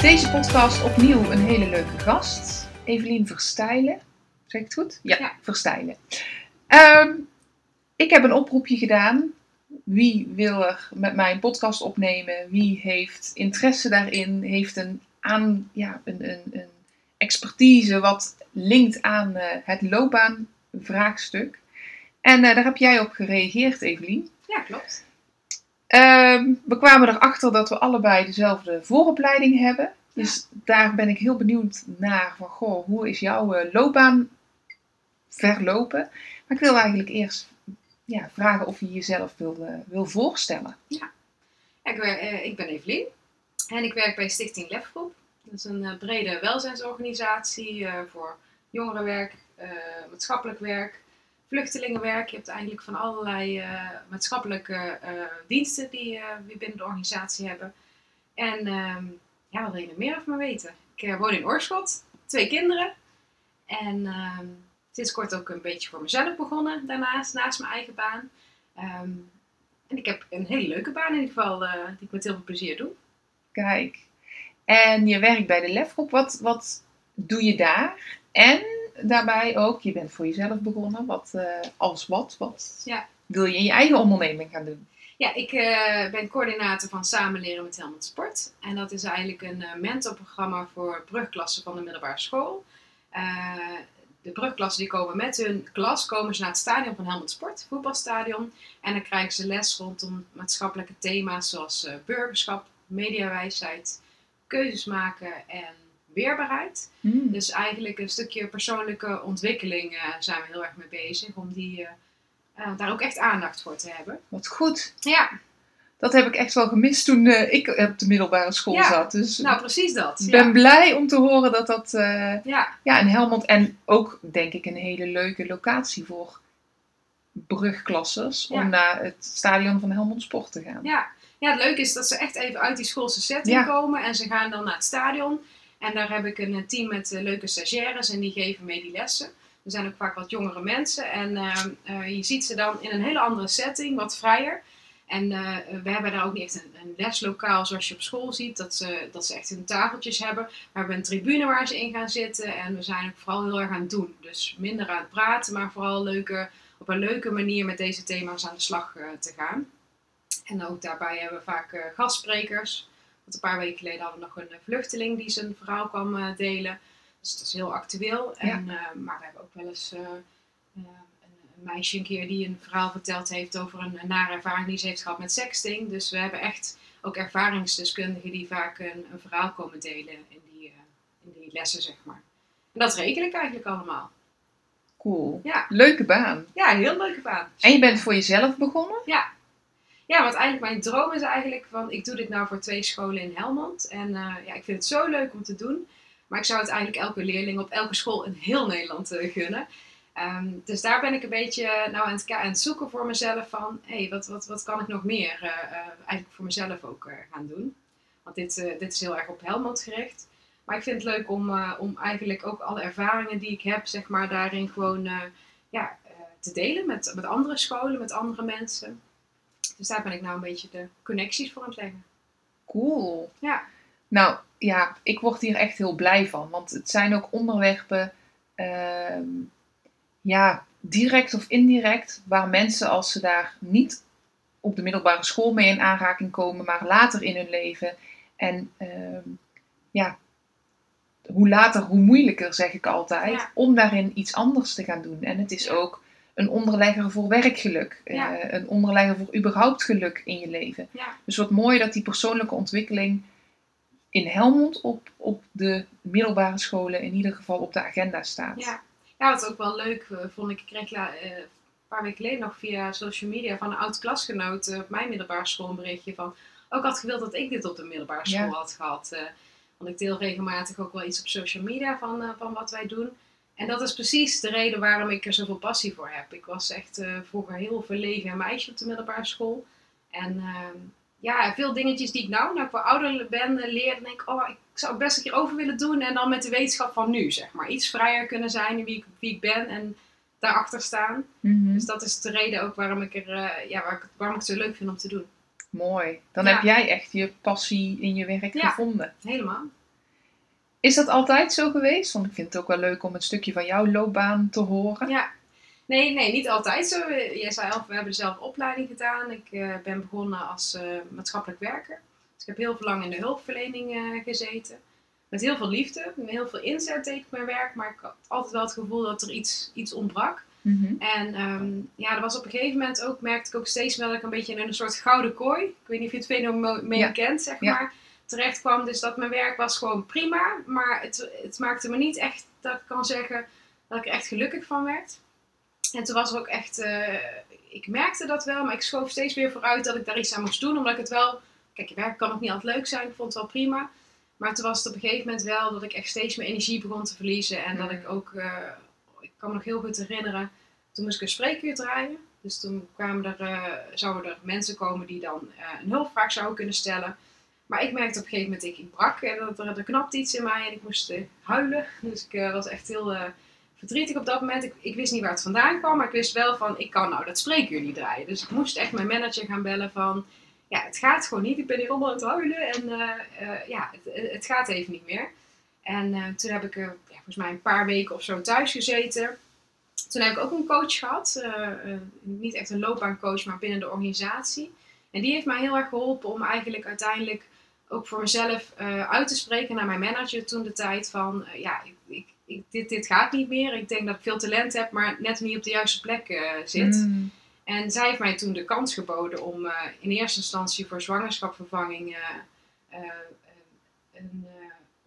Deze podcast opnieuw een hele leuke gast. Evelien Verstijlen. Zeg ik het goed? Ja, Ja. Verstijlen. Ehm, ik heb een oproepje gedaan. Wie wil er met mij een podcast opnemen? Wie heeft interesse daarin? Heeft een, aan, ja, een, een, een expertise wat linkt aan eh, het loopbaanvraagstuk? En eh, daar heb jij op gereageerd, Evelien. Ja, klopt. Ehm, we kwamen erachter dat we allebei dezelfde vooropleiding hebben. Dus daar ben ik heel benieuwd naar van, goh, hoe is jouw eh, loopbaan verlopen? Maar ik wil eigenlijk eerst ja, vragen of je jezelf wil, wil voorstellen. Ja, ik, eh, ik ben Evelien en ik werk bij Stichting Lefgroep. Dat is een eh, brede welzijnsorganisatie voor jongerenwerk, maatschappelijk werk, vluchtelingenwerk. Je hebt eigenlijk van allerlei eh, maatschappelijke eh, diensten die eh, we binnen de organisatie hebben. En ehm, ja, wat wil je nog meer over me weten? Ik eh, woon in Oorschot, twee kinderen. En ehm, sinds kort ook een beetje voor mezelf begonnen daarnaast, naast mijn eigen baan. Ehm, en ik heb een hele leuke baan in ieder geval, eh, die ik met heel veel plezier doe. Kijk. En je werkt bij de Lefgroep. Wat, wat doe je daar? En daarbij ook, je bent voor jezelf begonnen. Wat, eh, als wat? Wat Ja. wil je in je eigen onderneming gaan doen? Ja, ik eh, ben coördinator van Samenleren met Helmut Sport. En dat is eigenlijk een eh, mentorprogramma voor brugklassen van de middelbare school. De brugklassen die komen met hun klas komen ze naar het stadion van Helmut Sport, voetbalstadion. En dan krijgen ze les rondom maatschappelijke thema's zoals burgerschap, mediawijsheid, keuzes maken en weerbaarheid. Hmm. Dus eigenlijk een stukje persoonlijke ontwikkeling eh, zijn we heel erg mee bezig. Om die, eh, eh, daar ook echt aandacht voor te hebben. Wat goed. Ja, Dat heb ik echt wel gemist toen ik op de middelbare school Ja. zat. Dus nou precies dat. ik Ja. ben blij om te horen dat dat Ja, ja, in Helmond en ook denk ik een hele leuke locatie voor brugklassers Ja. om naar het stadion van Helmond Sport te gaan. ja. ja, het leuke is dat ze echt even uit die schoolse setting Ja. komen. En ze gaan dan naar het stadion. En daar heb ik een eh, team met eh, leuke stagiaires en die geven mee die lessen. Er zijn ook vaak wat jongere mensen. En eh, je ziet ze dan in een hele andere setting, wat vrijer. En we hebben daar ook niet echt een, een leslokaal zoals je op school ziet. Dat ze, dat ze echt hun tafeltjes hebben. Maar we hebben een tribune waar ze in gaan zitten. En we zijn ook vooral heel erg aan het doen. Dus minder aan het praten, maar vooral leuke, op een leuke manier met deze thema's aan de slag te gaan. En ook daarbij hebben we vaak eh, gastsprekers. Want een paar weken geleden hadden we nog een eh, vluchteling die zijn verhaal kwam eh, delen. Dus dat is heel actueel. En, eh, maar we hebben ook wel eens een, meisje een keer die een verhaal verteld heeft over een, een nare ervaring die ze heeft gehad met sexting. Dus we hebben echt ook ervaringsdeskundigen die vaak een, een verhaal komen delen in die, in die lessen, zeg maar. En dat reken ik eigenlijk allemaal. Cool. Ja, Leuke baan. ja een heel leuke baan. En je bent voor jezelf begonnen? Ja. Ja, want eigenlijk mijn droom is eigenlijk van, ik doe dit nou voor twee scholen in Helmond. En eh, ja, ik vind het zo leuk om te doen. Maar ik zou het eigenlijk elke leerling op elke school in heel Nederland eh, gunnen. Ehm, dus daar ben ik een beetje nou aan het, zoeken voor mezelf van, hé, hey, wat, wat, wat kan ik nog meer eh, eigenlijk voor mezelf ook gaan doen. Want dit, dit is heel erg op Helmond gericht. Maar ik vind het leuk om, om eigenlijk ook alle ervaringen die ik heb, zeg maar, daarin gewoon ja, te delen met, met andere scholen, met andere mensen. Dus daar ben ik nou een beetje de connecties voor aan het leggen. Cool. Ja. Nou ja, ik word hier echt heel blij van. Want het zijn ook onderwerpen, ehm, ja, direct of indirect, waar mensen als ze daar niet op de middelbare school mee in aanraking komen, maar later in hun leven. En ehm, ja, hoe later, hoe moeilijker, zeg ik altijd, Ja. om daarin iets anders te gaan doen. En het is ook een onderlegger voor werkgeluk, Ja. eh, een onderlegger voor überhaupt geluk in je leven. Ja, Dus wat mooi dat die persoonlijke ontwikkeling in Helmond op, op de middelbare scholen in ieder geval op de agenda staat. ja. ja wat ook wel leuk eh, vond, ik kreeg eh, een paar weken geleden nog via social media van een oud klasgenoot op mijn middelbare school een berichtje van... Ook had gewild dat ik dit op de middelbare school Ja. had gehad. eh. Want ik deel regelmatig ook wel iets op social media van, van wat wij doen. En dat is precies de reden waarom ik er zoveel passie voor heb. Ik was echt uh, vroeger heel verlegen meisje op de middelbare school. En ehm, ja, veel dingetjes die ik nou, nou ik wat ouder ben, uh, leer. denk ik, oh, ik zou het best een keer over willen doen. En dan met de wetenschap van nu, zeg maar. Iets vrijer kunnen zijn in wie ik, wie ik ben en daarachter staan. Mhm. Dus dat is de reden ook waarom ik, er, eh, ja, waar ik, waarom ik het zo leuk vind om te doen. Mooi. Dan Ja. heb jij echt je passie in je werk Ja. gevonden. Helemaal. Is dat altijd zo geweest? Want ik vind het ook wel leuk om een stukje van jouw loopbaan te horen. Ja. Nee, nee, niet altijd zo. Jij zei al, we hebben dezelfde opleiding gedaan. Ik eh, ben begonnen als eh, maatschappelijk werker. Dus ik heb heel veel lang in de hulpverlening eh, gezeten. Met heel veel liefde, met heel veel inzet deed ik mijn werk. Maar ik had altijd wel het gevoel dat er iets, iets ontbrak. Mhm. En ehm, ja, er was op een gegeven moment ook, merkte ik ook steeds wel dat ik een beetje in een soort gouden kooi, ik weet niet of je het fenomeen Ja. kent, zeg Ja. Terecht kwam. Dus dat mijn werk was gewoon prima, maar het, het maakte me niet echt, dat ik kan zeggen, dat ik er echt gelukkig van werd. En toen was er ook echt, eh, ik merkte dat wel, maar ik schoof steeds weer vooruit dat ik daar iets aan moest doen, omdat ik het wel, kijk, je werk kan ook niet altijd leuk zijn, ik vond het wel prima. Maar toen was het op een gegeven moment wel dat ik echt steeds meer energie begon te verliezen. En dat ik ook, eh, ik kan me nog heel goed herinneren, toen moest ik een spreekuur draaien. Dus toen kwamen er, eh, zouden er mensen komen die dan een hulpvraag zouden kunnen stellen. Maar ik merkte op een gegeven moment, ik, ik brak en dat er, er knapte iets in mij en ik moest eh, huilen. Dus ik eh, was echt heel eh, verdrietig op dat moment. Ik, ik wist niet waar het vandaan kwam, maar ik wist wel van, ik kan nou dat spreekuur niet draaien. Dus ik moest echt mijn manager gaan bellen van, ja, het gaat gewoon niet. Ik ben hier allemaal aan het huilen en ja, het, het gaat even niet meer. En toen heb ik ja, volgens mij een paar weken of zo thuis gezeten. Toen heb ik ook een coach gehad. eh, eh, niet echt een loopbaancoach, maar binnen de organisatie. En die heeft mij heel erg geholpen om eigenlijk uiteindelijk ook voor mezelf eh, uit te spreken naar mijn manager toen de tijd van... eh, ja, ik, ik, ik- dit, dit gaat niet meer. Ik denk dat ik veel talent heb, maar net niet op de juiste plek eh, zit. Mm. En zij heeft mij toen de kans geboden om in eerste instantie voor zwangerschapvervanging een,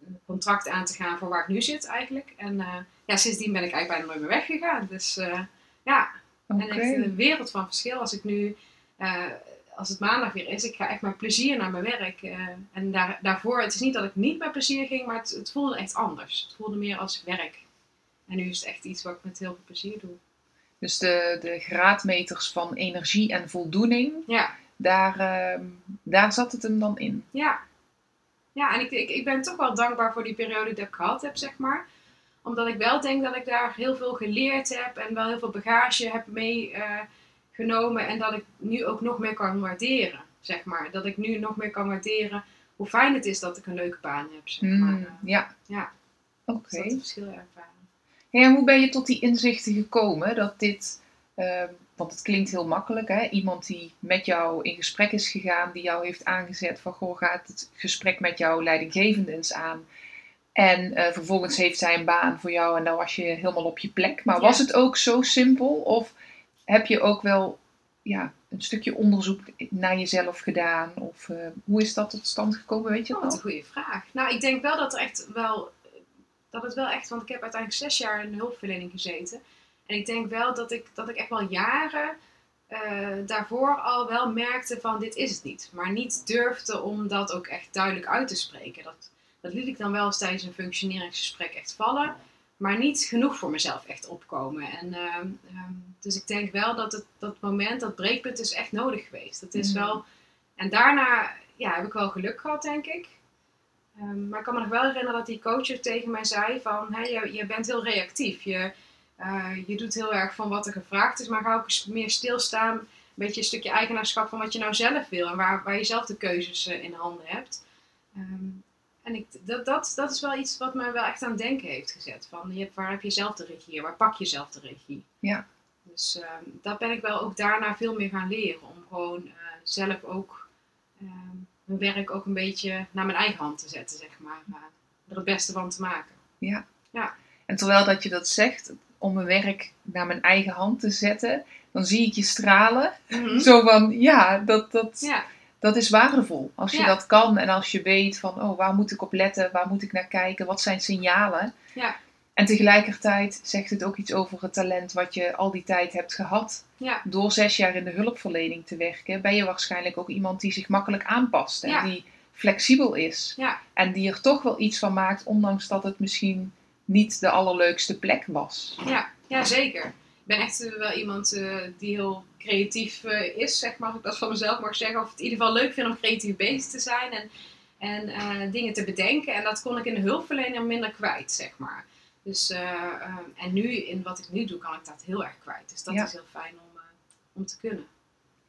een contract aan te gaan voor waar ik nu zit eigenlijk. En ja, sindsdien ben ik eigenlijk bijna nooit meer weggegaan. Dus ja, Oké. en echt een wereld van verschil als ik nu, als het maandag weer is, ik ga echt met plezier naar mijn werk. eh, en daar, daarvoor, het is niet dat ik niet met plezier ging, maar het, het voelde echt anders. Het voelde meer als werk. En nu is het echt iets wat ik met heel veel plezier doe. Dus de, de graadmeters van energie en voldoening, Ja. daar, ehm, daar zat het hem dan in. Ja, ja en ik, ik, ik ben toch wel dankbaar voor die periode dat ik gehad heb, zeg maar. Omdat ik wel denk dat ik daar heel veel geleerd heb en wel heel veel bagage heb meegenomen. en dat ik nu ook nog meer kan waarderen, zeg maar. Dat ik nu nog meer kan waarderen hoe fijn het is dat ik een leuke baan heb, zeg maar. Mm, ja. Ja. Oké. Dus dat verschil ervaren. Hey, en hoe ben je tot die inzichten gekomen dat dit, ehm, want het klinkt heel makkelijk, hè? iemand die met jou in gesprek is gegaan, die jou heeft aangezet van goh, gaat het gesprek met jouw leidinggevende eens aan. En eh, vervolgens heeft zij een baan voor jou en dan was je helemaal op je plek. Maar Ja. was het ook zo simpel? Of heb je ook wel ja, een stukje onderzoek naar jezelf gedaan? Of eh, hoe is dat tot stand gekomen? Weet je Oh, dat een goede vraag. Nou, ik denk wel dat er echt wel. Dat het wel echt. Want ik heb uiteindelijk zes jaar in de hulpverlening gezeten. En ik denk wel dat ik, dat ik echt wel jaren eh, daarvoor al wel merkte van dit is het niet. Maar niet durfde om dat ook echt duidelijk uit te spreken. Dat, dat liet ik dan wel eens tijdens een functioneringsgesprek echt vallen. Maar niet genoeg voor mezelf echt opkomen. En, ehm, ehm, dus ik denk wel dat het, dat moment, dat breekpunt is echt nodig geweest. Dat is Mhm. wel... En daarna ja, heb ik wel geluk gehad, denk ik. Ehm, maar ik kan me nog wel herinneren dat die coach tegen mij zei van... Hey, je, je bent heel reactief. Je, eh, je doet heel erg van wat er gevraagd is. Maar ga ook eens meer stilstaan. Een beetje een stukje eigenaarschap van wat je nou zelf wil. En waar, waar je zelf de keuzes eh, in handen hebt. En ik, dat, dat, dat is wel iets wat mij wel echt aan het denken heeft gezet. Van, je waar heb je zelf de regie? Waar pak je zelf de regie? Ja. Dus ehm, dat ben ik wel ook daarna veel meer gaan leren. Om gewoon eh, zelf ook ehm, mijn werk ook een beetje naar mijn eigen hand te zetten, zeg maar. Eh, er het beste van te maken. En terwijl dat je dat zegt, om mijn werk naar mijn eigen hand te zetten, dan zie ik je stralen. Zo van, ja, dat, dat, Ja, dat is waardevol. Als je Ja. dat kan en als je weet van, oh, waar moet ik op letten? Waar moet ik naar kijken? Wat zijn signalen? Ja. En tegelijkertijd zegt het ook iets over het talent wat je al die tijd hebt gehad. ja, Door zes jaar in de hulpverlening te werken, ben je waarschijnlijk ook iemand die zich makkelijk aanpast. En die flexibel is. Ja. En die er toch wel iets van maakt, ondanks dat het misschien niet de allerleukste plek was. Ja, ja zeker. Ik ben echt eh, wel iemand eh, die heel creatief eh, is, zeg maar, als ik dat van mezelf mag zeggen. Of het in ieder geval leuk vind om creatief bezig te zijn en, en dingen te bedenken. En dat kon ik in de hulpverlening minder kwijt, zeg maar. Dus, en nu, in wat ik nu doe, kan ik dat heel erg kwijt. Dus dat Ja. is heel fijn om, om te kunnen.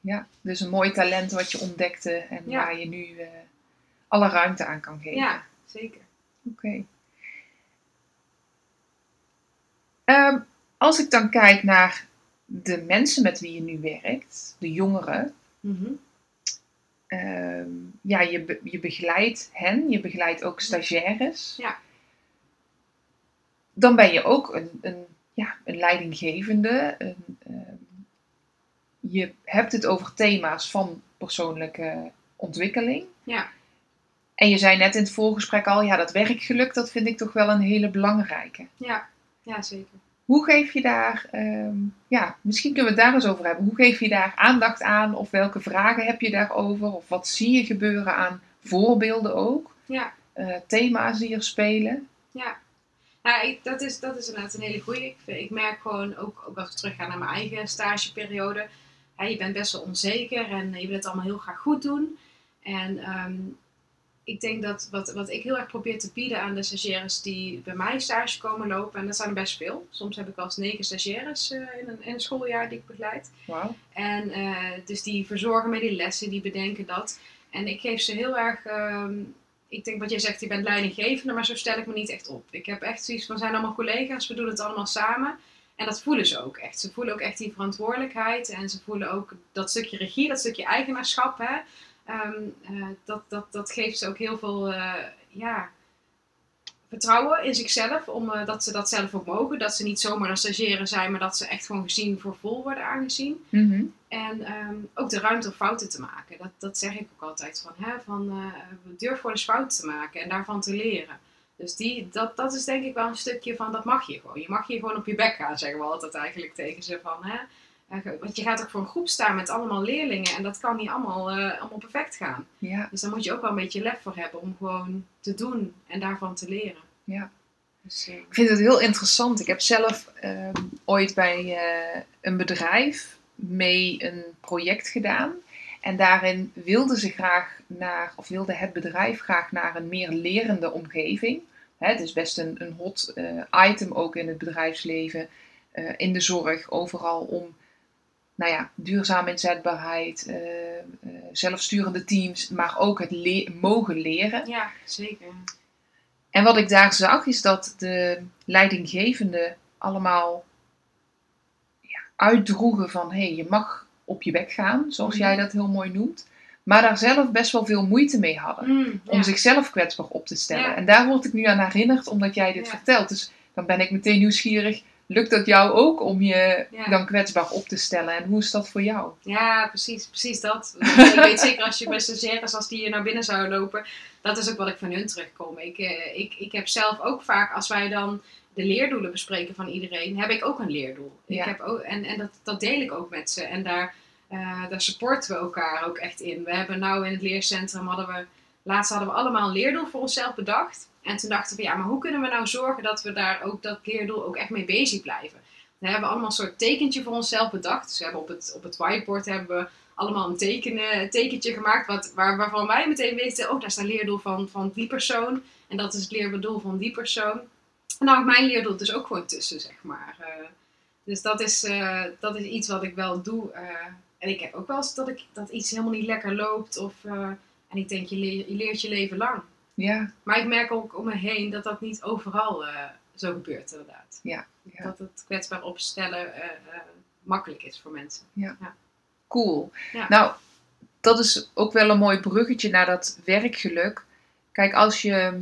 Ja, dus een mooi talent wat je ontdekte en Ja. waar je nu alle ruimte aan kan geven. Ja, zeker. Oké. Ehm, als ik dan kijk naar de mensen met wie je nu werkt, de jongeren, Mhm. ehm, ja, je, be- je begeleidt hen, je begeleidt ook stagiaires. Ja. Dan ben je ook een, een, ja, een leidinggevende. Een, ehm, je hebt het over thema's van persoonlijke ontwikkeling. Ja. En je zei net in het voorgesprek al, ja, dat werkgeluk, dat vind ik toch wel een hele belangrijke. Ja, ja zeker. Hoe geef je daar, ehm, ja, misschien kunnen we het daar eens over hebben. Hoe geef je daar aandacht aan? Of welke vragen heb je daarover? Of wat zie je gebeuren aan voorbeelden ook? Ja. Eh, thema's die er spelen? Ja, nou, ik, dat, is, dat is inderdaad een hele goeie. Ik, ik merk gewoon, ook, ook als ik terug ga naar mijn eigen stageperiode, hè, je bent best wel onzeker en je wil het allemaal heel graag goed doen. En ehm, ik denk dat wat, wat ik heel erg probeer te bieden aan de stagiaires die bij mij stage komen lopen, en dat zijn er best veel. Soms heb ik wel eens negen stagiaires eh, in, een, in een schooljaar die ik begeleid. Wauw. En eh, dus die verzorgen mij die lessen, die bedenken dat. En ik geef ze heel erg. ehm, ik denk wat jij zegt, je bent leidinggevende, maar zo stel ik me niet echt op. Ik heb echt zoiets van: we zijn allemaal collega's, we doen het allemaal samen. En dat voelen ze ook echt. Ze voelen ook echt die verantwoordelijkheid en ze voelen ook dat stukje regie, dat stukje eigenaarschap. Hè? Ehm, eh, dat, dat, dat geeft ze ook heel veel eh, ja, vertrouwen in zichzelf, omdat dat ze dat zelf ook mogen. Dat ze niet zomaar een stagiaire zijn, maar dat ze echt gewoon gezien voor vol worden aangezien. Mhm. En ehm, ook de ruimte om fouten te maken. Dat, dat zeg ik ook altijd van, hè, van eh, durf gewoon eens fouten te maken en daarvan te leren. Dus die, dat, dat is denk ik wel een stukje van, dat mag je gewoon. Je mag hier gewoon op je bek gaan, zeggen we altijd eigenlijk tegen ze van, hè. Want je gaat ook voor een groep staan met allemaal leerlingen en dat kan niet allemaal, eh, allemaal perfect gaan. Ja, Dus daar moet je ook wel een beetje lef voor hebben om gewoon te doen en daarvan te leren. Ja. Dus, eh, ik vind het heel interessant. Ik heb zelf ehm, ooit bij eh, een bedrijf mee een project gedaan. En daarin wilden ze graag naar, of wilde het bedrijf graag naar een meer lerende omgeving. Hè, het is best een, een hot item ook in het bedrijfsleven, in de zorg, overal om nou ja, duurzame inzetbaarheid, eh, eh, zelfsturende teams, maar ook het le- mogen leren. ja, zeker. En wat ik daar zag is dat de leidinggevenden allemaal ja, uitdroegen van hé, hey, je mag op je bek gaan, zoals Mhm. jij dat heel mooi noemt. Maar daar zelf best wel veel moeite mee hadden Mm, om ja. zichzelf kwetsbaar op te stellen. Ja. En daar word ik nu aan herinnerd omdat jij dit vertelt. Dus dan ben ik meteen nieuwsgierig. Lukt dat jou ook om je Ja. dan kwetsbaar op te stellen? En hoe is dat voor jou? Ja, precies, precies dat. ik weet zeker als je bij stagiaires, als die hier naar binnen zouden lopen, dat is ook wat ik van hun terugkom. Ik, eh, ik, ik heb zelf ook vaak, als wij dan de leerdoelen bespreken van iedereen, heb ik ook een leerdoel. Ja. Ik heb ook, en en dat, dat deel ik ook met ze. En daar, eh, daar supporten we elkaar ook echt in. We hebben nou in het leercentrum, hadden we, laatst hadden we allemaal een leerdoel voor onszelf bedacht. En toen dachten we, ja, maar hoe kunnen we nou zorgen dat we daar ook dat leerdoel ook echt mee bezig blijven? We hebben allemaal een soort tekentje voor onszelf bedacht. Dus we hebben op het, op het whiteboard hebben we allemaal een tekenen, tekentje gemaakt wat, waar, waarvan wij meteen weten, oh, daar is een leerdoel van, van die persoon. En dat is het leerdoel van die persoon. En dan mijn leerdoel dus ook gewoon tussen, zeg maar. Eh, dus dat is, eh, dat is iets wat ik wel doe. eh, en ik heb ook wel eens dat, ik, dat iets helemaal niet lekker loopt. Of, en ik denk, je, leer- je leert je leven lang. Ja, Maar ik merk ook om me heen dat dat niet overal eh, zo gebeurt, inderdaad. Ja, ja. Dat het kwetsbaar opstellen eh, eh, makkelijk is voor mensen. cool. Ja. Nou, dat is ook wel een mooi bruggetje naar dat werkgeluk. Kijk, als je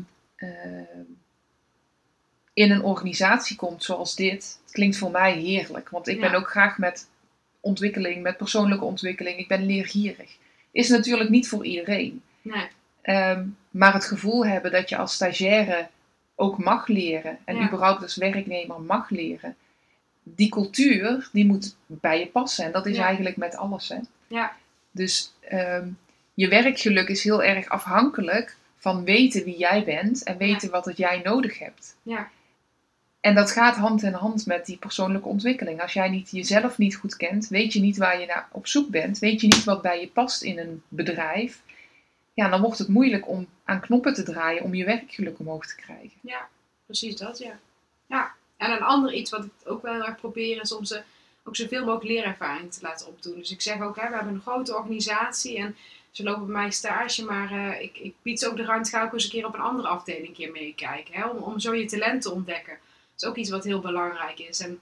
in een organisatie komt zoals dit, het klinkt voor mij heerlijk. Want ik Ja. ben ook graag met ontwikkeling, met persoonlijke ontwikkeling. Ik ben leergierig. Is natuurlijk niet voor iedereen. Nee. Ehm, maar het gevoel hebben dat je als stagiaire ook mag leren en Ja. überhaupt als werknemer mag leren. Die cultuur, die moet bij je passen. En dat is Ja. eigenlijk met alles. Hè? Ja. Dus ehm, je werkgeluk is heel erg afhankelijk van weten wie jij bent en weten wat het jij nodig hebt. Ja. En dat gaat hand in hand met die persoonlijke ontwikkeling. Als jij niet jezelf niet goed kent, weet je niet waar je naar op zoek bent, weet je niet wat bij je past in een bedrijf, ja, dan wordt het moeilijk om aan knoppen te draaien om je werkgeluk omhoog te krijgen. Ja, precies dat, ja. Ja, en een ander iets wat ik ook wel heel erg probeer is om ze ook zoveel mogelijk leerervaring te laten opdoen. Dus ik zeg ook, hè, we hebben een grote organisatie en ze lopen bij mij stage, maar eh, ik, ik bied ze ook de ruimte, ga ook eens een keer op een andere afdeling een keer meekijken. Om, om zo je talent te ontdekken. Is ook iets wat heel belangrijk is. En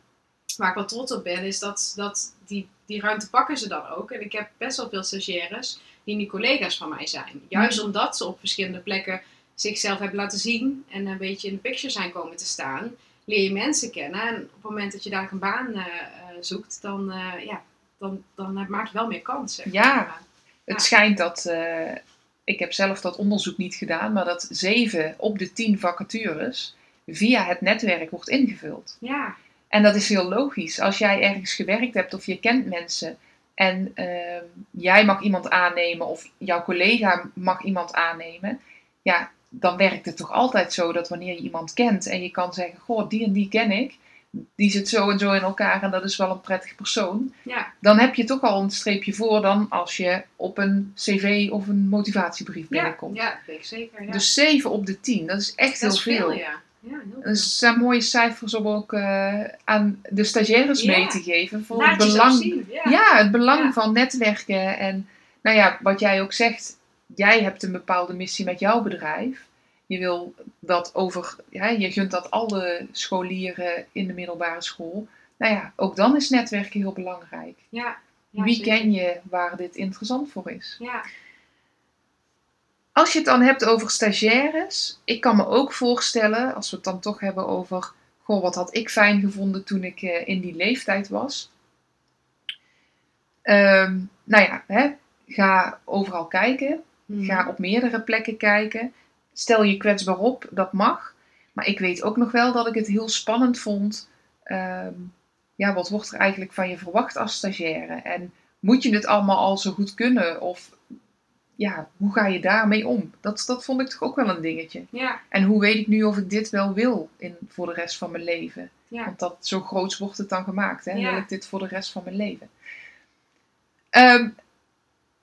waar ik wel trots op ben, is dat, dat die, die ruimte pakken ze dan ook. En ik heb best wel veel stagiaires die nu collega's van mij zijn. Juist omdat ze op verschillende plekken zichzelf hebben laten zien en een beetje in de picture zijn komen te staan, leer je mensen kennen. En op het moment dat je daar een baan uh, zoekt, dan, uh, ja, dan, dan maak je wel meer kansen. Ja, het schijnt dat, uh, ik heb zelf dat onderzoek niet gedaan, maar dat zeven op de tien vacatures via het netwerk wordt ingevuld. Ja. En dat is heel logisch. Als jij ergens gewerkt hebt of je kent mensen en uh, jij mag iemand aannemen of jouw collega mag iemand aannemen, ja, dan werkt het toch altijd zo dat wanneer je iemand kent en je kan zeggen: Goh, die en die ken ik, die zit zo en zo in elkaar en dat is wel een prettig persoon. Ja. Dan heb je toch al een streepje voor dan als je op een cv of een motivatiebrief binnenkomt. Ja, dat weet ik zeker. Ja. Dus 7 op de 10, dat is echt dat heel is veel, veel. ja. Ja, zijn mooie cijfers om ook eh, aan de stagiaires mee te geven. Voor Laat het belang, zien. Ja. ja, het belang van netwerken. En nou ja, wat jij ook zegt, jij hebt een bepaalde missie met jouw bedrijf. Je wil dat over, ja, je gunt dat alle scholieren in de middelbare school. Nou ja, ook dan is netwerken heel belangrijk. Ja. Ja, Wie zeker. ken je waar dit interessant voor is? Ja. Als je het dan hebt over stagiaires, ik kan me ook voorstellen, als we het dan toch hebben over, goh, wat had ik fijn gevonden toen ik eh, in die leeftijd was. Ehm, nou ja, hè, ga overal kijken, Mhm. ga op meerdere plekken kijken, stel je kwetsbaar op, dat mag. Maar ik weet ook nog wel dat ik het heel spannend vond. ehm, ja, wat wordt er eigenlijk van je verwacht als stagiaire? En moet je het allemaal al zo goed kunnen? Of ja, hoe ga je daarmee om? Dat, dat vond ik toch ook wel een dingetje. Ja. En hoe weet ik nu of ik dit wel wil in, voor de rest van mijn leven? Ja. Want dat, zo groot wordt het dan gemaakt. Hè? Ja. Wil ik dit voor de rest van mijn leven? Ehm,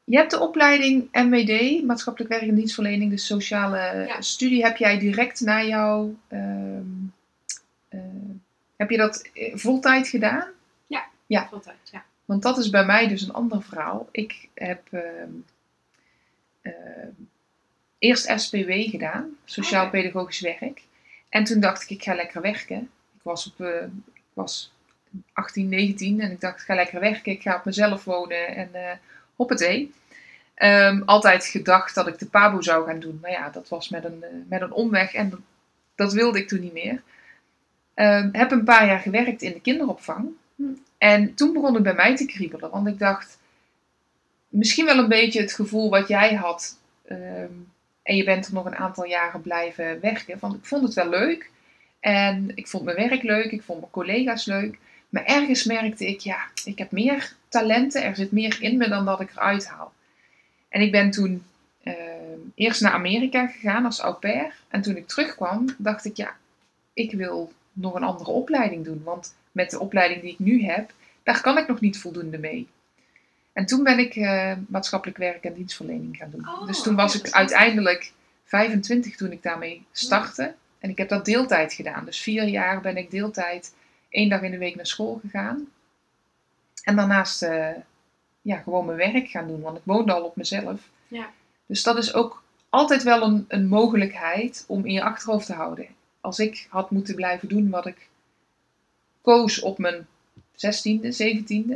je hebt de opleiding MWD, Maatschappelijk Werk en Dienstverlening, de sociale Ja. studie. Heb jij direct na jouw... ehm, eh, heb je dat eh, voltijd gedaan? Ja. Altijd, ja. Want dat is bij mij dus een ander verhaal. Ik heb ehm, eerst SPW gedaan, Sociaal Oké. Pedagogisch Werk. En toen dacht ik, ik ga lekker werken. Ik was, op, eh, ik was 18, 19 en ik dacht, ik ga lekker werken. Ik ga op mezelf wonen en eh hoppatee. Ehm, altijd gedacht dat ik de PABO zou gaan doen. Maar ja, dat was met een, eh, met een omweg en dat, dat wilde ik toen niet meer. Ehm, heb een paar jaar gewerkt in de kinderopvang. Hm. En toen begon het bij mij te kriebelen. Want ik dacht, misschien wel een beetje het gevoel wat jij had. ehm, en je bent er nog een aantal jaren blijven werken. Want ik vond het wel leuk. En ik vond mijn werk leuk. Ik vond mijn collega's leuk. Maar ergens merkte ik, ja, ik heb meer talenten. Er zit meer in me dan dat ik eruit haal. En ik ben toen ehm, eerst naar Amerika gegaan als au pair. En toen ik terugkwam, dacht ik, ja, ik wil nog een andere opleiding doen. Want met de opleiding die ik nu heb, daar kan ik nog niet voldoende mee. En toen ben ik eh, maatschappelijk werk en dienstverlening gaan doen. Oh, dus toen was ik uiteindelijk 25 toen ik daarmee startte. En ik heb dat deeltijd gedaan. Dus vier jaar ben ik deeltijd één dag in de week naar school gegaan. En daarnaast eh, ja, gewoon mijn werk gaan doen, want ik woonde al op mezelf. Ja. Dus dat is ook altijd wel een, een mogelijkheid om in je achterhoofd te houden. Als ik had moeten blijven doen wat ik koos op mijn 16e, 17e,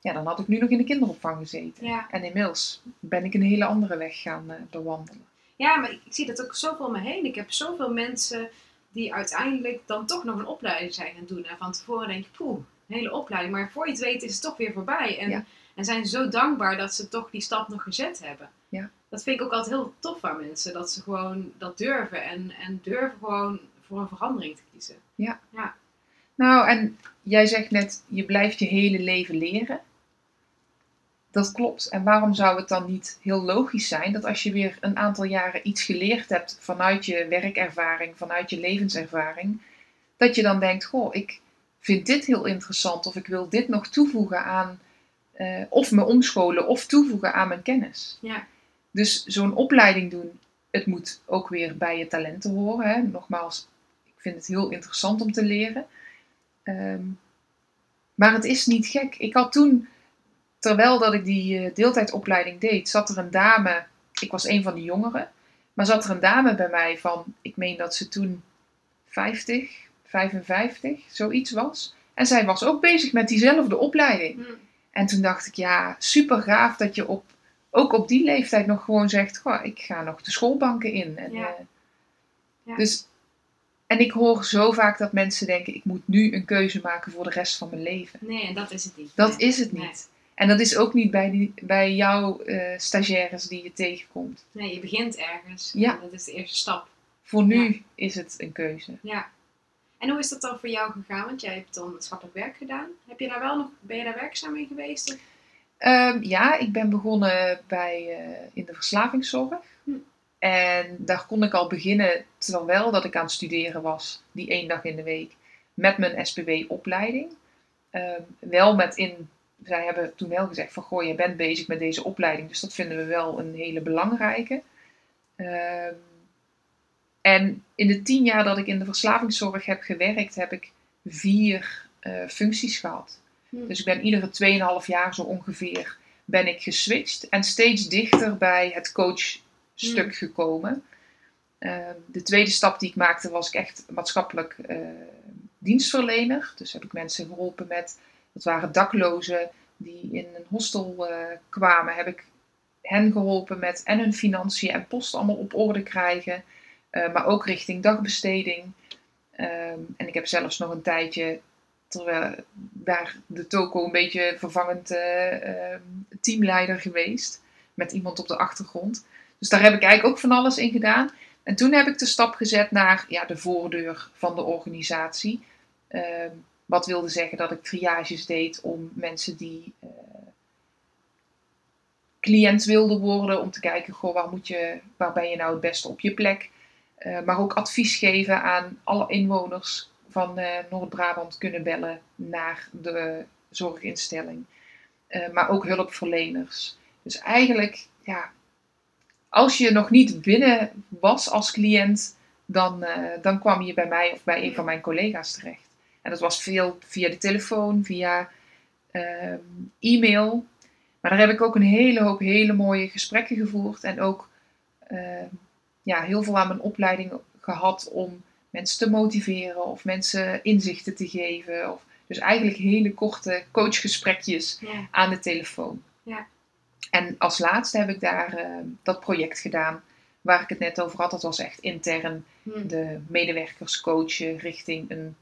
ja, dan had ik nu nog in de kinderopvang gezeten. Ja. En inmiddels ben ik een hele andere weg gaan eh, bewandelen. Ja, maar ik, ik zie dat ook zoveel om me heen. Ik heb zoveel mensen die uiteindelijk dan toch nog een opleiding zijn gaan doen. En van tevoren denk je, poeh, een hele opleiding. Maar voor je het weet is het toch weer voorbij. En, Ja. en zijn zo dankbaar dat ze toch die stap nog gezet hebben. Ja. Dat vind ik ook altijd heel tof aan mensen. Dat ze gewoon dat durven. En, en durven gewoon voor een verandering te kiezen. Nou, en jij zegt net, je blijft je hele leven leren. Dat klopt. En waarom zou het dan niet heel logisch zijn dat als je weer een aantal jaren iets geleerd hebt vanuit je werkervaring, vanuit je levenservaring, dat je dan denkt: Goh, ik vind dit heel interessant of ik wil dit nog toevoegen aan, eh, of me omscholen of toevoegen aan mijn kennis. Ja. Dus zo'n opleiding doen, het moet ook weer bij je talenten horen. Hè? Nogmaals, ik vind het heel interessant om te leren. Ehm, maar het is niet gek. Ik had toen, terwijl dat ik die uh, deeltijdopleiding deed, zat er een dame, ik was een van de jongeren, maar zat er een dame bij mij van, ik meen dat ze toen 50, 55, zoiets was. En zij was ook bezig met diezelfde opleiding. Hm. En toen dacht ik, ja, super gaaf dat je op, ook op die leeftijd nog gewoon zegt, goh, ik ga nog de schoolbanken in. En, Ja. eh, Ja. Dus, en ik hoor zo vaak dat mensen denken, ik moet nu een keuze maken voor de rest van mijn leven. Nee, en dat is het niet. Dat Nee. is het niet. Nee. En dat is ook niet bij, die, bij jouw eh, stagiaires die je tegenkomt. Nee, je begint ergens. Ja. Dat is de eerste stap. Voor nu is het een keuze. Ja. En hoe is dat dan voor jou gegaan? Want jij hebt dan maatschappelijk werk gedaan. Heb je daar wel nog, ben je daar werkzaam in geweest? Ehm, ja, ik ben begonnen bij, eh, in de verslavingszorg. Hm. En daar kon ik al beginnen terwijl dat ik aan het studeren was, die één dag in de week, met mijn SPW-opleiding. Ehm, wel met in, zij hebben toen wel gezegd van, goh, je bent bezig met deze opleiding, dus dat vinden we wel een hele belangrijke. Ehm, en in de tien jaar dat ik in de verslavingszorg heb gewerkt, heb ik vier eh, functies gehad. Hm. Dus ik ben iedere 2,5 jaar zo ongeveer ben ik geswitcht en steeds dichter bij het coachstuk Mm. gekomen. Ehm, de tweede stap die ik maakte was ik echt maatschappelijk eh, dienstverlener. Dus heb ik mensen geholpen met, dat waren daklozen die in een hostel eh, kwamen, heb ik hen geholpen met en hun financiën en post allemaal op orde krijgen. Eh, maar ook richting dagbesteding. Ehm, en ik heb zelfs nog een tijdje terwijl daar de toko een beetje vervangend eh, ehm, teamleider geweest. Met iemand op de achtergrond. Dus daar heb ik eigenlijk ook van alles in gedaan. En toen heb ik de stap gezet naar ja, de voordeur van de organisatie. Ehm, wat wilde zeggen dat ik triages deed om mensen die eh, cliënt wilden worden. Om te kijken, goh, waar, moet je, waar ben je nou het beste op je plek? Eh, maar ook advies geven aan alle inwoners van eh, Noord-Brabant kunnen bellen naar de zorginstelling. Maar ook hulpverleners. Dus eigenlijk, ja, als je nog niet binnen was als cliënt, dan, dan kwam je bij mij of bij een van mijn collega's terecht. En dat was veel via de telefoon, via ehm, e-mail. Maar daar heb ik ook een hele hoop hele mooie gesprekken gevoerd. En ook ehm, ja, heel veel aan mijn opleiding gehad om mensen te motiveren of mensen inzichten te geven. Of, dus eigenlijk hele korte coachgesprekjes Ja. aan de telefoon. Ja. En als laatste heb ik daar eh, dat project gedaan waar ik het net over had. Dat was echt intern Hm. de medewerkers coachen richting een...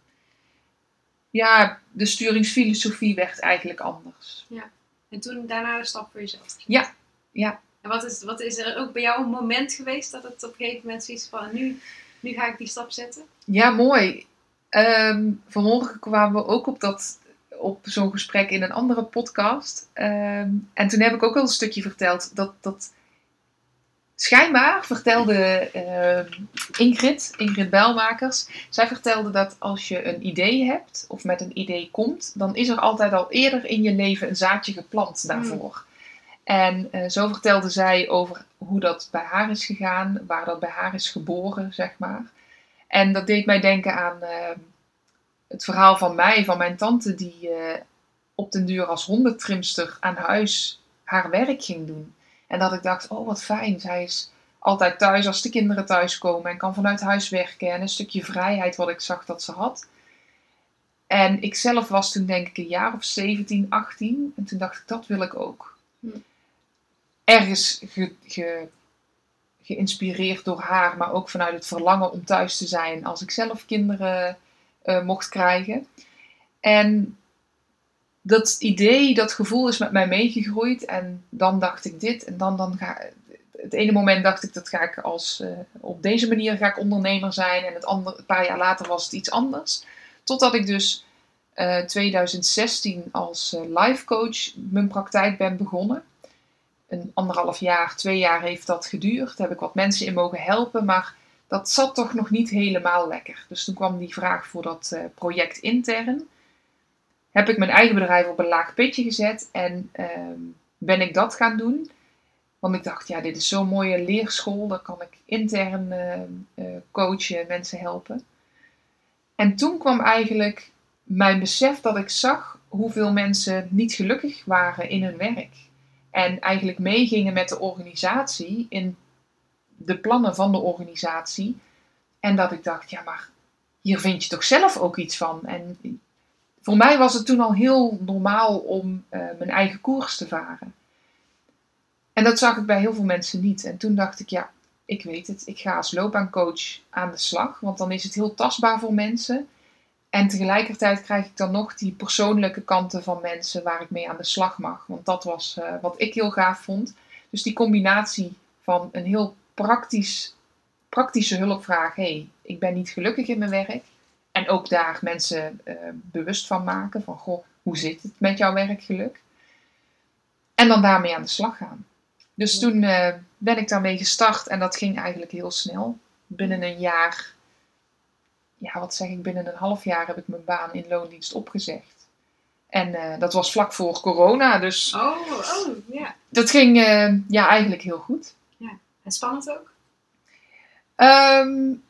Ja, de sturingsfilosofie werd eigenlijk anders. En toen daarna de stap voor jezelf. Ja, ja. En wat is, wat is er ook bij jou een moment geweest dat het op een gegeven moment zoiets van nu, nu ga ik die stap zetten? Ja, mooi. Ehm, vanmorgen kwamen we ook op, dat, op zo'n gesprek in een andere podcast. Ehm, en toen heb ik ook al een stukje verteld dat, dat schijnbaar vertelde ehm, Ingrid, Ingrid Bijlmakers, zij vertelde dat als je een idee hebt of met een idee komt, dan is er altijd al eerder in je leven een zaadje geplant daarvoor. En eh, zo vertelde zij over hoe dat bij haar is gegaan, waar dat bij haar is geboren, zeg maar. En dat deed mij denken aan eh, het verhaal van mij, van mijn tante, die eh, op den duur als hondentrimster aan huis haar werk ging doen. En dat ik dacht, oh wat fijn, zij is altijd thuis als de kinderen thuiskomen en kan vanuit huis werken. En een stukje vrijheid wat ik zag dat ze had. En ik zelf was toen denk ik een jaar of 17, 18. En toen dacht ik, dat wil ik ook. Hm. Ergens ge, ge- geïnspireerd door haar, maar ook vanuit het verlangen om thuis te zijn als ik zelf kinderen eh, mocht krijgen. En dat idee, dat gevoel is met mij meegegroeid. En dan dacht ik dit. En dan, dan ga Het ene moment dacht ik dat ga ik als eh, op deze manier ga ik ondernemer zijn. En het andere, een paar jaar later was het iets anders. Totdat ik dus eh, 2016 als eh, life coach mijn praktijk ben begonnen. Een anderhalf jaar, twee jaar heeft dat geduurd. Daar heb ik wat mensen in mogen helpen, maar dat zat toch nog niet helemaal lekker. Dus toen kwam die vraag voor dat eh, project intern. Heb ik mijn eigen bedrijf op een laag pitje gezet en ehm, ben ik dat gaan doen. Want ik dacht, ja, dit is zo'n mooie leerschool. Daar kan ik intern eh, eh, coachen, mensen helpen. En toen kwam eigenlijk mijn besef dat ik zag hoeveel mensen niet gelukkig waren in hun werk. En eigenlijk meegingen met de organisatie in de plannen van de organisatie. En dat ik dacht, ja, maar hier vind je toch zelf ook iets van. En voor mij was het toen al heel normaal om uh, mijn eigen koers te varen. En dat zag ik bij heel veel mensen niet. En toen dacht ik, ja, ik weet het. Ik ga als loopbaancoach aan de slag. Want dan is het heel tastbaar voor mensen. En tegelijkertijd krijg ik dan nog die persoonlijke kanten van mensen waar ik mee aan de slag mag. Want dat was uh, wat ik heel gaaf vond. Dus die combinatie van een heel praktisch, praktische hulpvraag. hey, ik ben niet gelukkig in mijn werk. En ook daar mensen uh, bewust van maken. Van, goh, hoe zit het met jouw werkgeluk? En dan daarmee aan de slag gaan. Dus toen uh, ben ik daarmee gestart en dat ging eigenlijk heel snel. Binnen een jaar, ja wat zeg ik, binnen een half jaar heb ik mijn baan in loondienst opgezegd. En uh, dat was vlak voor corona, dus Oh, oh, ja. dat ging uh, ja, eigenlijk heel goed. En spannend ook? Um,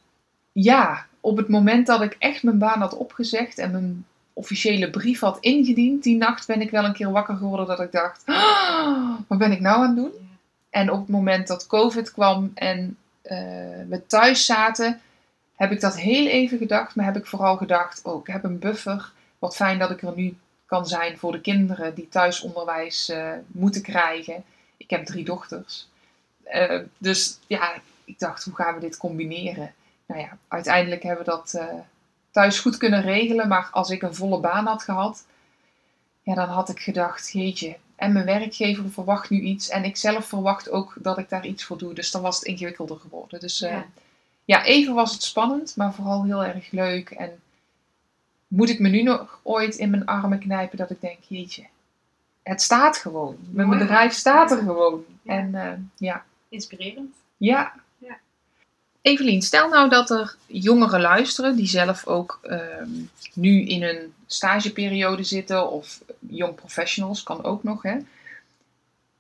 ja, op het moment dat ik echt mijn baan had opgezegd en mijn officiële brief had ingediend, die nacht ben ik wel een keer wakker geworden dat ik dacht, oh, wat ben ik nou aan het doen? En op het moment dat COVID kwam en uh, we thuis zaten, heb ik dat heel even gedacht, maar heb ik vooral gedacht, oh, ik heb een buffer. Wat fijn dat ik er nu kan zijn voor de kinderen die thuisonderwijs uh, moeten krijgen. Ik heb drie dochters. Uh, dus ja, ik dacht, hoe gaan we dit combineren? Nou ja, uiteindelijk hebben we dat thuis goed kunnen regelen. Maar als ik een volle baan had gehad, ja, dan had ik gedacht, jeetje, en mijn werkgever verwacht nu iets. En ik zelf verwacht ook dat ik daar iets voor doe. Dus dan was het ingewikkelder geworden. Dus uh, ja. ja. even was het spannend, maar vooral heel erg leuk. En moet ik me nu nog ooit in mijn armen knijpen dat ik denk, jeetje, het staat gewoon. Mijn Mooi. bedrijf staat er gewoon. Ja. En uh, ja. Inspirerend. Ja. Evelien, stel nou dat er jongeren luisteren die zelf ook um, nu in een stageperiode zitten of young professionals kan ook nog. Hè?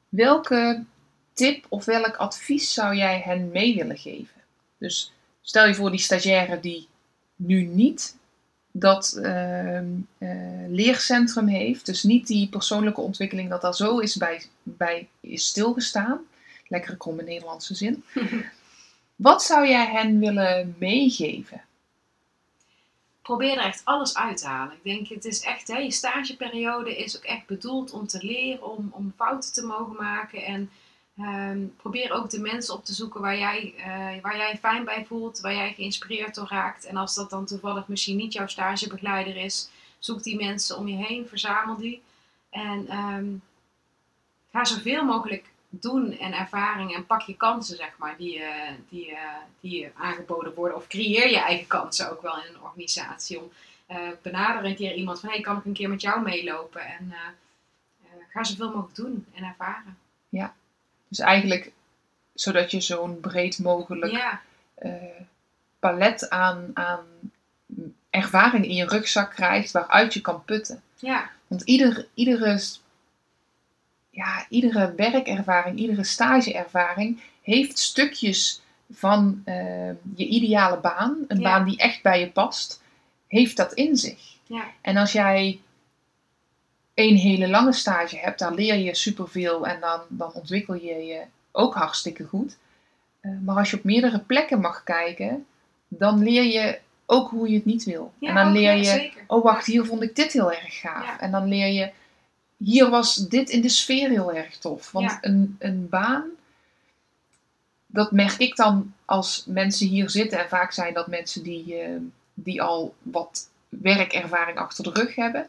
Welke tip of welk advies zou jij hen mee willen geven? Dus stel je voor die stagiaire die nu niet dat uh, uh, leercentrum heeft, dus niet die persoonlijke ontwikkeling dat daar zo is bij, bij is stilgestaan. Lekkere kromme Nederlandse zin. Wat zou jij hen willen meegeven? probeer er echt alles uit te halen. Ik denk, het is echt, hè, je stageperiode is ook echt bedoeld om te leren, om, om fouten te mogen maken. En um, probeer ook de mensen op te zoeken waar jij, uh, waar jij fijn bij voelt, waar jij geïnspireerd door raakt. En als dat dan toevallig misschien niet jouw stagebegeleider is, zoek die mensen om je heen, verzamel die. En um, ga zoveel mogelijk doen en ervaring en pak je kansen, zeg maar, die, uh, die, uh, die aangeboden worden. Of creëer je eigen kansen ook wel in een organisatie. Om uh, benader een keer iemand van, hey, kan ik een keer met jou meelopen? En ga zoveel mogelijk doen en ervaren. Ja, dus eigenlijk zodat je zo'n breed mogelijk ja. palet aan, aan ervaring in je rugzak krijgt waaruit je kan putten. Ja. Want ieder, iedere ja, iedere werkervaring, iedere stageervaring heeft stukjes van uh, je ideale baan, een ja. baan die echt bij je past, heeft dat in zich. Ja. En als jij een hele lange stage hebt, dan leer je superveel en dan, dan ontwikkel je je ook hartstikke goed. Uh, maar als je op meerdere plekken mag kijken, dan leer je ook hoe je het niet wil. Ja, en dan leer je, zeker. oh wacht, hier vond ik dit heel erg gaaf. En dan leer je, hier was dit in de sfeer heel erg tof. Want Ja. een, een baan, dat merk ik dan als mensen hier zitten. En vaak zijn dat mensen die, eh, die al wat werkervaring achter de rug hebben.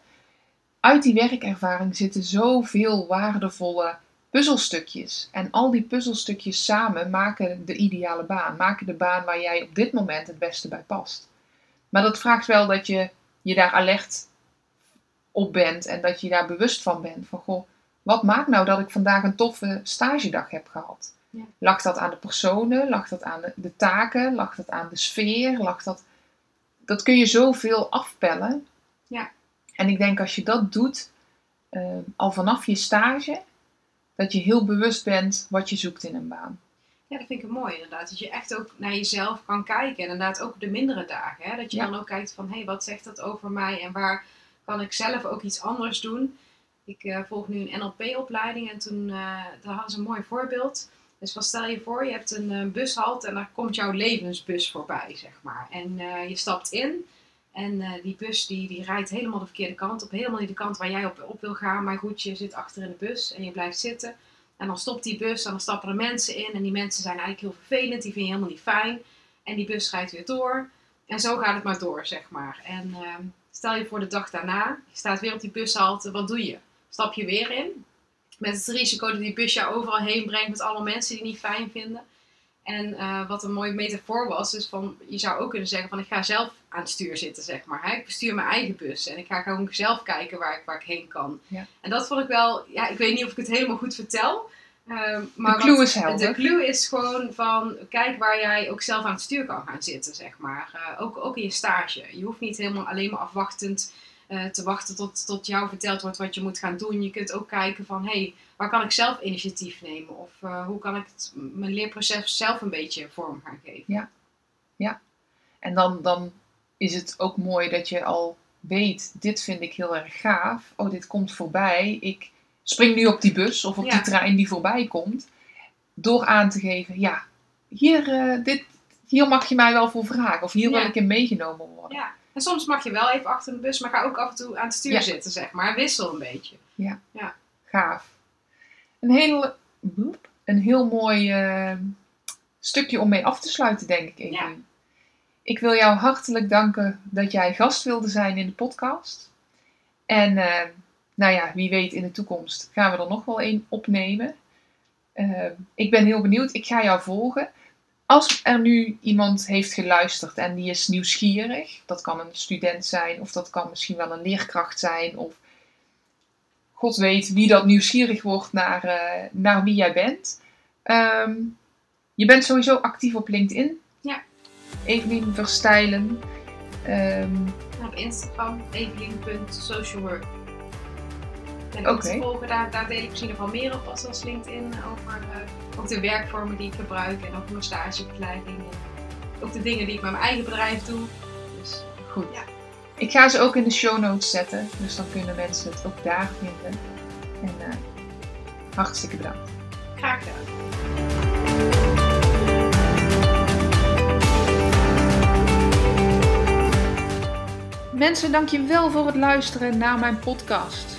Uit die werkervaring zitten zoveel waardevolle puzzelstukjes. En al die puzzelstukjes samen maken de ideale baan. Maken de baan waar jij op dit moment het beste bij past. Maar dat vraagt wel dat je je daar alert op bent en dat je daar bewust van bent. Van goh, wat maakt nou dat ik vandaag een toffe stagedag heb gehad? Ja. Lag dat aan de personen? Lag dat aan de, de taken? Lag dat aan de sfeer? Lag dat... Dat kun je zoveel afpellen. Ja. En ik denk als je dat doet, eh, al vanaf je stage, dat je heel bewust bent wat je zoekt in een baan. Ja, dat vind ik mooi inderdaad. Dat je echt ook naar jezelf kan kijken. En inderdaad ook de mindere dagen. Hè? Dat je Ja. dan ook kijkt van, hé, hey, wat zegt dat over mij? En waar kan ik zelf ook iets anders doen? Ik eh, volg nu een NLP-opleiding en toen eh, daar hadden ze een mooi voorbeeld. Dus van stel je voor, je hebt een eh, bushalte en daar komt jouw levensbus voorbij, zeg maar. En je stapt in en die bus die, die rijdt helemaal de verkeerde kant op. Helemaal niet de kant waar jij op, op wil gaan. Maar goed, je zit achter in de bus en je blijft zitten. En dan stopt die bus en dan stappen er mensen in. En die mensen zijn eigenlijk heel vervelend. Die vind je helemaal niet fijn. En die bus rijdt weer door. En zo gaat het maar door, zeg maar. En ehm, stel je voor de dag daarna. Je staat weer op die bushalte. Wat doe je? Stap je weer in. Met het risico dat die bus jou overal heen brengt. Met allemaal mensen die niet fijn vinden. En eh, wat een mooie metafoor was. Dus van, je zou ook kunnen zeggen van ik ga zelf aan het stuur zitten, zeg maar. Hè? Ik bestuur mijn eigen bus. En ik ga gewoon zelf kijken waar ik, waar ik heen kan. Ja. En dat vond ik wel... Ja, ik weet niet of ik het helemaal goed vertel. Ehm, maar de clue is helder. de clue is gewoon van, kijk waar jij ook zelf aan het stuur kan gaan zitten, zeg maar. Eh, ook, ook in je stage. Je hoeft niet helemaal alleen maar afwachtend eh, te wachten tot, tot jou verteld wordt wat je moet gaan doen. Je kunt ook kijken van, hé, hey, waar kan ik zelf initiatief nemen? Of eh, hoe kan ik het, mijn leerproces zelf een beetje vorm gaan geven? En dan, dan is het ook mooi dat je al weet, dit vind ik heel erg gaaf. Oh, dit komt voorbij. Ik spring nu op die bus of op Ja. die trein die voorbij komt. Door aan te geven, ja, hier, eh, dit, hier mag je mij wel voor vragen. Of hier wil Ja. ik in meegenomen worden. Ja. En soms mag je wel even achter de bus, maar ga ook af en toe aan het stuur Ja. zitten, zeg maar. Wissel een beetje. Gaaf. Een heel, een heel mooi eh, stukje om mee af te sluiten, denk ik, Evelien. Ja. Ik wil jou hartelijk danken dat jij gast wilde zijn in de podcast. En eh, nou ja, wie weet in de toekomst gaan we er nog wel één opnemen. Eh, ik ben heel benieuwd. Ik ga jou volgen. Als er nu iemand heeft geluisterd en die is nieuwsgierig, dat kan een student zijn of dat kan misschien wel een leerkracht zijn of God weet wie dat nieuwsgierig wordt naar, eh, naar wie jij bent. Ehm, je bent sowieso actief op LinkedIn. Ja. Evelien Verstijlen. Ehm, op Instagram, evelien.socialwork. En ook te Oké. volgen, daar, daar deel ik misschien nog wel meer op als, als LinkedIn. Over eh, ook de werkvormen die ik gebruik en over mijn stagebegeleiding. En ook de dingen die ik met mijn eigen bedrijf doe. Dus goed. Ja. Ik ga ze ook in de show notes zetten. Dus dan kunnen mensen het ook daar vinden. En eh, hartstikke bedankt. graag gedaan. Mensen, dank je wel voor het luisteren naar mijn podcast.